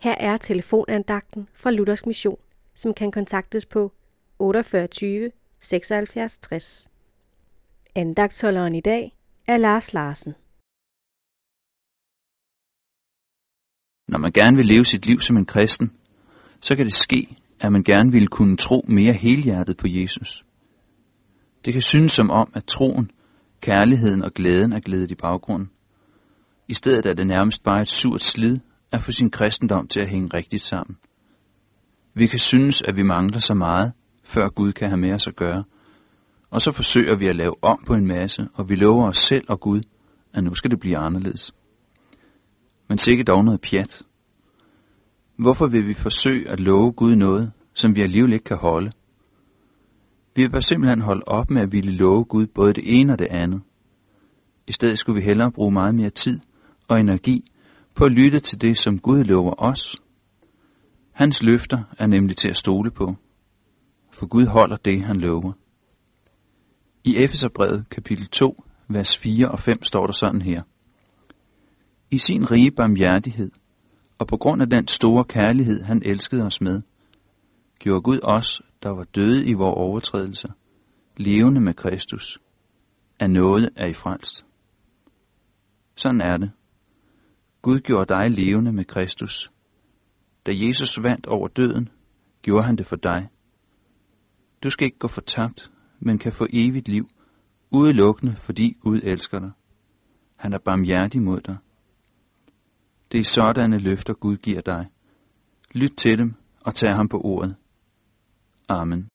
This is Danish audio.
Her er telefonandagten fra Luthers Mission, som kan kontaktes på 48 76 60. Andagtholderen i dag er Lars Larsen. Når man gerne vil leve sit liv som en kristen, så kan det ske, at man gerne vil kunne tro mere helhjertet på Jesus. Det kan synes som om, at troen, kærligheden og glæden er glædet i baggrunden. I stedet er det nærmest bare et surt slid at få sin kristendom til at hænge rigtigt sammen. Vi kan synes, at vi mangler så meget, før Gud kan have med os at gøre. Og så forsøger vi at lave om på en masse, og vi lover os selv og Gud, at nu skal det blive anderledes. Men sikkert dog noget pjat. Hvorfor vil vi forsøge at love Gud noget, som vi alligevel ikke kan holde? Vi vil simpelthen holde op med at ville love Gud både det ene og det andet. I stedet skulle vi hellere bruge meget mere tid og energi på at lytte til det, som Gud lover os. Hans løfter er nemlig til at stole på, for Gud holder det, han lover. I Efeserbrevet kapitel 2, vers 4 og 5 står der sådan her. I sin rige barmhjertighed, og på grund af den store kærlighed, han elskede os med, gjorde Gud os, der var døde i vores overtrædelser, levende med Kristus. Af noget er I frelst. Sådan er det. Gud gjorde dig levende med Kristus. Da Jesus vandt over døden, gjorde han det for dig. Du skal ikke gå fortabt, men kan få evigt liv, udelukkende fordi Gud elsker dig. Han er barmhjertig mod dig. Det er sådanne løfter Gud giver dig. Lyt til dem og tag ham på ordet. Amen.